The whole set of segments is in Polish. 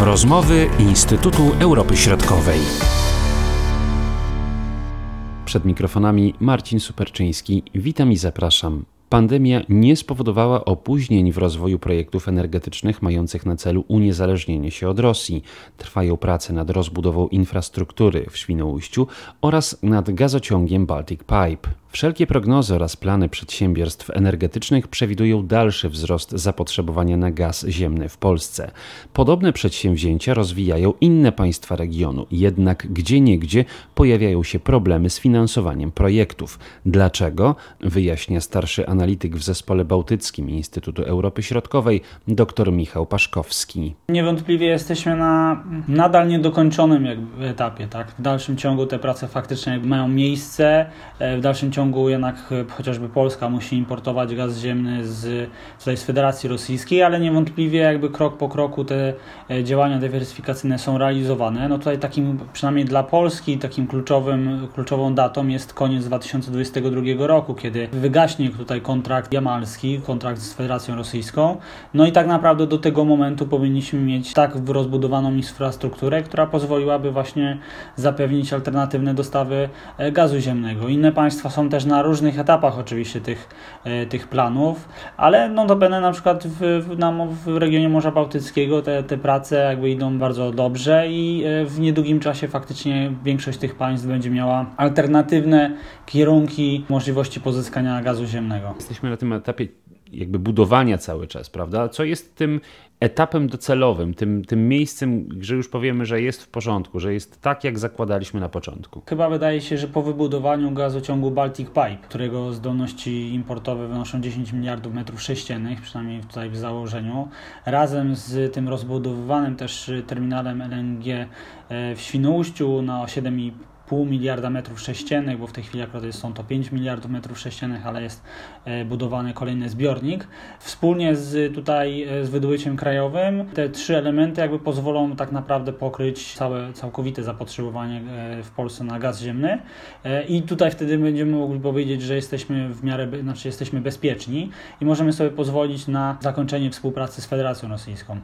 Rozmowy Instytutu Europy Środkowej. Przed mikrofonami Marcin Superczyński. Witam i zapraszam. Pandemia nie spowodowała opóźnień w rozwoju projektów energetycznych mających na celu uniezależnienie się od Rosji. Trwają prace nad rozbudową infrastruktury w Świnoujściu oraz nad gazociągiem Baltic Pipe. Wszelkie prognozy oraz plany przedsiębiorstw energetycznych przewidują dalszy wzrost zapotrzebowania na gaz ziemny w Polsce. Podobne przedsięwzięcia rozwijają inne państwa regionu, jednak gdzieniegdzie pojawiają się problemy z finansowaniem projektów. Dlaczego? Wyjaśnia starszy analityk w zespole bałtyckim Instytutu Europy Środkowej dr Michał Paszkowski. Niewątpliwie jesteśmy na nadal niedokończonym etapie. Tak? W dalszym ciągu te prace faktycznie mają miejsce, w dalszym ciągu ciągu jednak e, chociażby Polska musi importować gaz ziemny z, tutaj z Federacji Rosyjskiej, ale niewątpliwie jakby krok po kroku te e, działania dywersyfikacyjne są realizowane. No tutaj takim, przynajmniej dla Polski, takim kluczowym, kluczową datą jest koniec 2022 roku, kiedy wygaśnie tutaj kontrakt jamalski, kontrakt z Federacją Rosyjską. No i tak naprawdę do tego momentu powinniśmy mieć tak rozbudowaną infrastrukturę, która pozwoliłaby właśnie zapewnić alternatywne dostawy e, gazu ziemnego. Inne państwa są też na różnych etapach oczywiście tych, e, tych planów, ale no notabene na przykład w, w, w regionie Morza Bałtyckiego te, te prace jakby idą bardzo dobrze i e, w niedługim czasie faktycznie większość tych państw będzie miała alternatywne kierunki możliwości pozyskania gazu ziemnego. Jesteśmy na tym etapie jakby budowania cały czas, prawda? Co jest tym etapem docelowym, tym, tym miejscem, że już powiemy, że jest w porządku, że jest tak, jak zakładaliśmy na początku? Chyba wydaje się, że po wybudowaniu gazociągu Baltic Pipe, którego zdolności importowe wynoszą 10 miliardów metrów sześciennych, przynajmniej tutaj w założeniu, razem z tym rozbudowywanym też terminalem LNG e, w Świnoujściu na 7,5 pół miliarda metrów sześciennych, bo w tej chwili akurat są to 5 miliardów metrów sześciennych, ale jest e, budowany kolejny zbiornik. Wspólnie z tutaj e, z wydobyciem krajowym te trzy elementy jakby pozwolą tak naprawdę pokryć całe całkowite zapotrzebowanie e, w Polsce na gaz ziemny i tutaj wtedy będziemy mogli powiedzieć, że jesteśmy w miarę, znaczy jesteśmy bezpieczni i możemy sobie pozwolić na zakończenie współpracy z Federacją Rosyjską.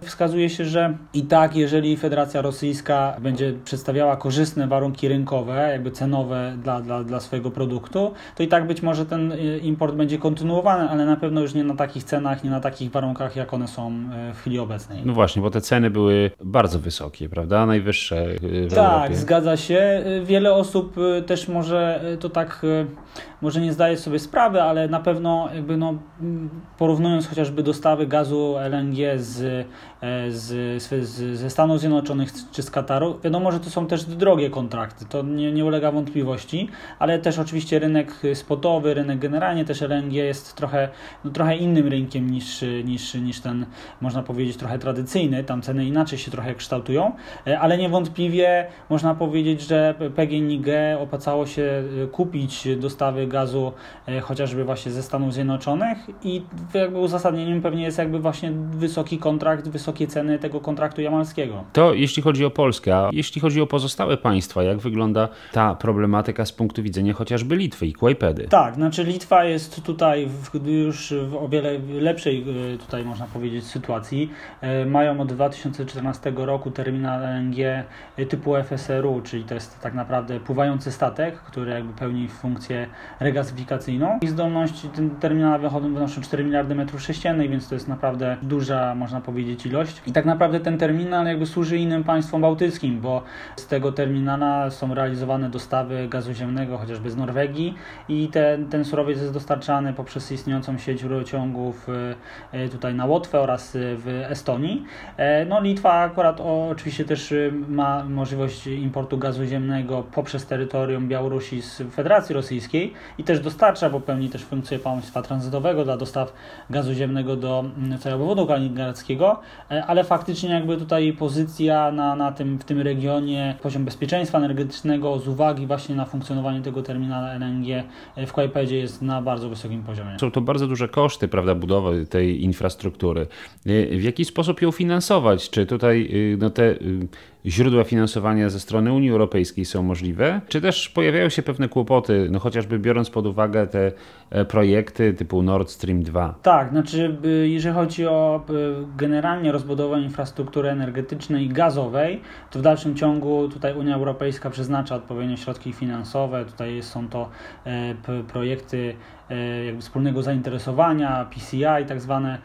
Wskazuje się, że i tak, jeżeli Federacja Rosyjska będzie przedstawiała korzystne warunki warunki rynkowe, jakby cenowe dla, dla, dla swojego produktu, to i tak być może ten y, import będzie kontynuowany, ale na pewno już nie na takich cenach, nie na takich warunkach, jak one są y, w chwili obecnej. No właśnie, bo te ceny były bardzo wysokie, prawda? Najwyższe w Tak, Europie. zgadza się. Wiele osób y, też może to tak może nie zdaje sobie sprawy, ale na pewno jakby no, porównując chociażby dostawy gazu LNG z, e, z, z, ze Stanów Zjednoczonych czy z Kataru, wiadomo, że to są też drogie kontrakty, to nie, nie ulega wątpliwości, ale też oczywiście rynek spotowy, rynek generalnie też LNG jest trochę, no, trochę innym rynkiem niż, niż, niż ten, można powiedzieć, trochę tradycyjny, tam ceny inaczej się trochę kształtują, e, ale niewątpliwie można powiedzieć, że PGNiG opłacało się kupić dostawy gazu e, chociażby właśnie ze Stanów Zjednoczonych i jakby uzasadnieniem pewnie jest jakby właśnie wysoki kontrakt, wysokie ceny tego kontraktu jamalskiego. To jeśli chodzi o Polskę, a jeśli chodzi o pozostałe państwa, jak wygląda ta problematyka z punktu widzenia chociażby Litwy i Kłajpedy? Tak, znaczy Litwa jest tutaj w, już w o wiele lepszej e, tutaj można powiedzieć sytuacji. E, mają od 2014 roku terminal LNG typu FSRU, czyli to jest tak naprawdę pływający statek, który jakby pełni funkcję regazyfikacyjną. Ich zdolności ten terminal wynoszą 4 miliardy metrów sześciennych, więc to jest naprawdę duża, można powiedzieć, ilość. I tak naprawdę ten terminal jakby służy innym państwom bałtyckim, bo z tego terminala są realizowane dostawy gazu ziemnego chociażby z Norwegii i ten, ten surowiec jest dostarczany poprzez istniejącą sieć rurociągów e, tutaj na Łotwę oraz w Estonii. E, no Litwa akurat oczywiście też ma możliwość importu gazu ziemnego poprzez terytorium Białorusi z Federacji Rosyjskiej i też dostarcza, bo pełni też funkcję państwa tranzytowego dla dostaw gazu ziemnego do mm, całego obwodu kaliningradzkiego, e, ale faktycznie jakby tutaj pozycja na, na tym, w tym regionie, poziom bezpieczeństwa energetycznego z uwagi właśnie na funkcjonowanie tego terminala LNG e, w Kłajpedzie jest na bardzo wysokim poziomie. Są to bardzo duże koszty, prawda, budowy tej infrastruktury. E, w jaki sposób ją finansować? Czy tutaj no, te źródła finansowania ze strony Unii Europejskiej są możliwe, czy też pojawiają się pewne kłopoty, no chociażby biorąc pod uwagę te e, projekty typu Nord Stream 2? Tak, znaczy jeżeli chodzi o generalnie rozbudowę infrastruktury energetycznej i gazowej, to w dalszym ciągu tutaj Unia Europejska przeznacza odpowiednie środki finansowe, tutaj są to e, projekty E, jakby wspólnego zainteresowania, PCI tak zwane,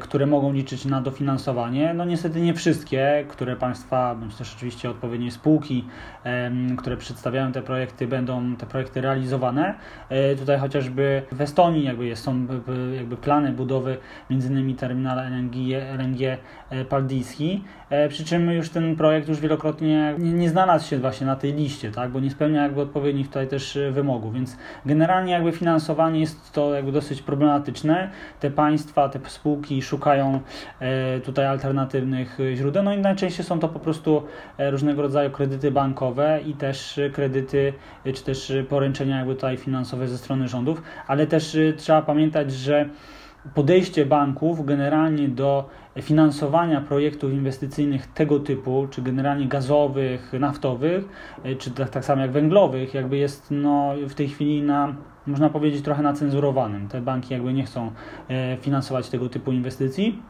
które mogą liczyć na dofinansowanie. No niestety nie wszystkie, które państwa, bądź też oczywiście odpowiednie spółki, które przedstawiają te projekty, będą te projekty realizowane. E, tutaj chociażby w Estonii jakby jest, są jakby plany budowy m.in. terminala LNG, LNG Paldiski, przy czym już ten projekt już wielokrotnie nie, nie znalazł się właśnie na tej liście, tak, bo nie spełnia jakby odpowiednich tutaj też wymogów, więc generalnie jakby finansowanie jest to jakby dosyć problematyczne. Te państwa, te spółki szukają e, tutaj alternatywnych źródeł, no i najczęściej są to po prostu e, różnego rodzaju kredyty bankowe i też kredyty, e, czy też poręczenia jakby tutaj finansowe ze strony rządów, ale też trzeba pamiętać, że podejście banków generalnie do finansowania projektów inwestycyjnych tego typu, czy generalnie gazowych, naftowych, czy tak, tak samo jak węglowych, jakby jest no, w tej chwili na można powiedzieć, trochę nacenzurowanym. Te banki jakby nie chcą e, finansować tego typu inwestycji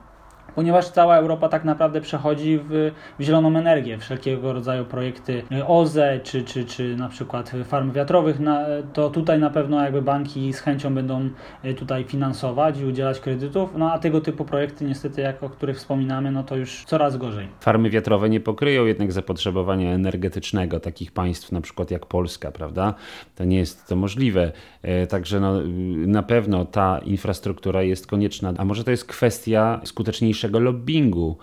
ponieważ cała Europa tak naprawdę przechodzi w, w zieloną energię. Wszelkiego rodzaju projekty OZE czy, czy, czy na przykład farm wiatrowych, na, to tutaj na pewno jakby banki z chęcią będą e, tutaj finansować i udzielać kredytów, no a tego typu projekty niestety, jak o których wspominamy, no to już coraz gorzej. Farmy wiatrowe nie pokryją jednak zapotrzebowania energetycznego takich państw na przykład jak Polska, prawda? To nie jest to możliwe. E, także no, na pewno ta infrastruktura jest konieczna. A może to jest kwestia skuteczniejszego lobbingu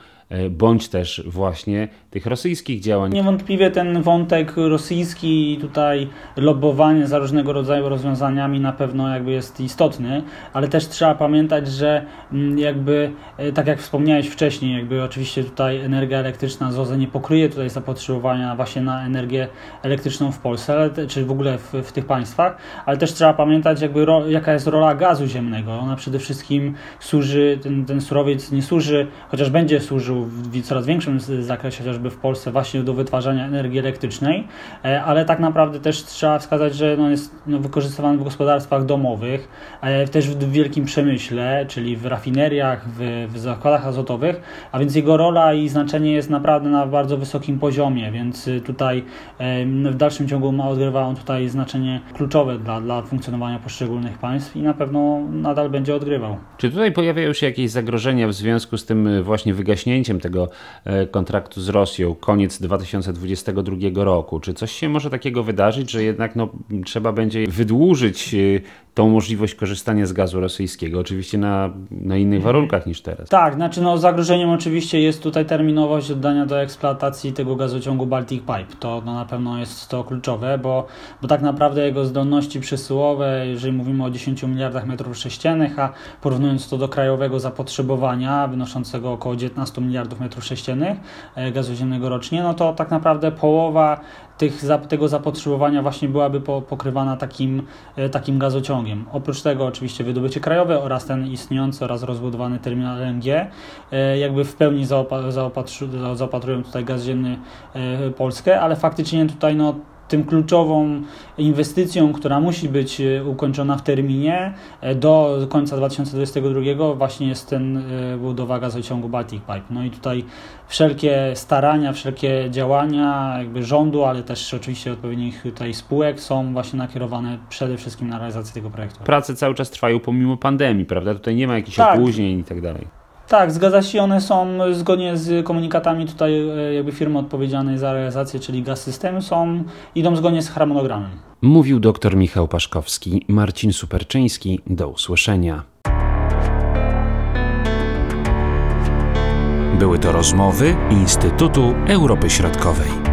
bądź też właśnie tych rosyjskich działań. Niewątpliwie ten wątek rosyjski i tutaj lobbowanie za różnego rodzaju rozwiązaniami na pewno jakby jest istotny, ale też trzeba pamiętać, że mm, jakby, e, tak jak wspomniałeś wcześniej, jakby oczywiście tutaj energia elektryczna z OZE nie pokryje tutaj zapotrzebowania właśnie na energię elektryczną w Polsce, czy w ogóle w, w tych państwach, ale też trzeba pamiętać jakby ro, jaka jest rola gazu ziemnego. Ona przede wszystkim służy, ten, ten surowiec nie służy, chociaż będzie służył w coraz większym zakresie, chociażby w Polsce, właśnie do wytwarzania energii elektrycznej, e, ale tak naprawdę też trzeba wskazać, że no jest no wykorzystywany w gospodarstwach domowych, e, też w wielkim przemyśle, czyli w rafineriach, w, w zakładach azotowych, a więc jego rola i znaczenie jest naprawdę na bardzo wysokim poziomie, więc tutaj w dalszym ciągu ma odgrywa on tutaj znaczenie kluczowe dla, dla funkcjonowania poszczególnych państw i na pewno nadal będzie odgrywał. Czy tutaj pojawiają się jakieś zagrożenia w związku z tym właśnie wygaśnięciem tego e, kontraktu z Rosją koniec 2022 roku. Czy coś się może takiego wydarzyć, że jednak no, trzeba będzie wydłużyć e, tą możliwość korzystania z gazu rosyjskiego, oczywiście na, na innych warunkach niż teraz. Tak, znaczy no, zagrożeniem oczywiście jest tutaj terminowość oddania do eksploatacji tego gazociągu Baltic Pipe. To no, na pewno jest to kluczowe, bo, bo tak naprawdę jego zdolności przesyłowe, jeżeli mówimy o 10 miliardach metrów sześciennych, a porównując to do krajowego zapotrzebowania wynoszącego około 19 miliardów metrów sześciennych e, gazu ziemnego rocznie, no to tak naprawdę połowa tych, tego zapotrzebowania właśnie byłaby pokrywana takim, e, takim gazociągiem. Oprócz tego oczywiście wydobycie krajowe oraz ten istniejący oraz rozbudowany terminal LNG e, jakby w pełni zaopatrują tutaj gaz ziemny Polskę, ale faktycznie tutaj no, tym kluczową inwestycją, która musi być e, ukończona w terminie e, do końca 2022 właśnie jest ten e, budowa gazociągu Baltic Pipe. No i tutaj wszelkie starania, wszelkie działania jakby rządu, ale też oczywiście odpowiednich tutaj spółek są właśnie nakierowane przede wszystkim na realizację tego projektu. Prace cały czas trwają pomimo pandemii, prawda? Tutaj nie ma jakichś tak. opóźnień i tak dalej. Tak, zgadza się. One są zgodnie z komunikatami tutaj e, jakby firmy odpowiedzialnej za realizację, czyli Gaz System, są, idą zgodnie z harmonogramem. Mówił dr Michał Paszkowski, Marcin Superczyński. Do usłyszenia. Były to rozmowy Instytutu Europy Środkowej.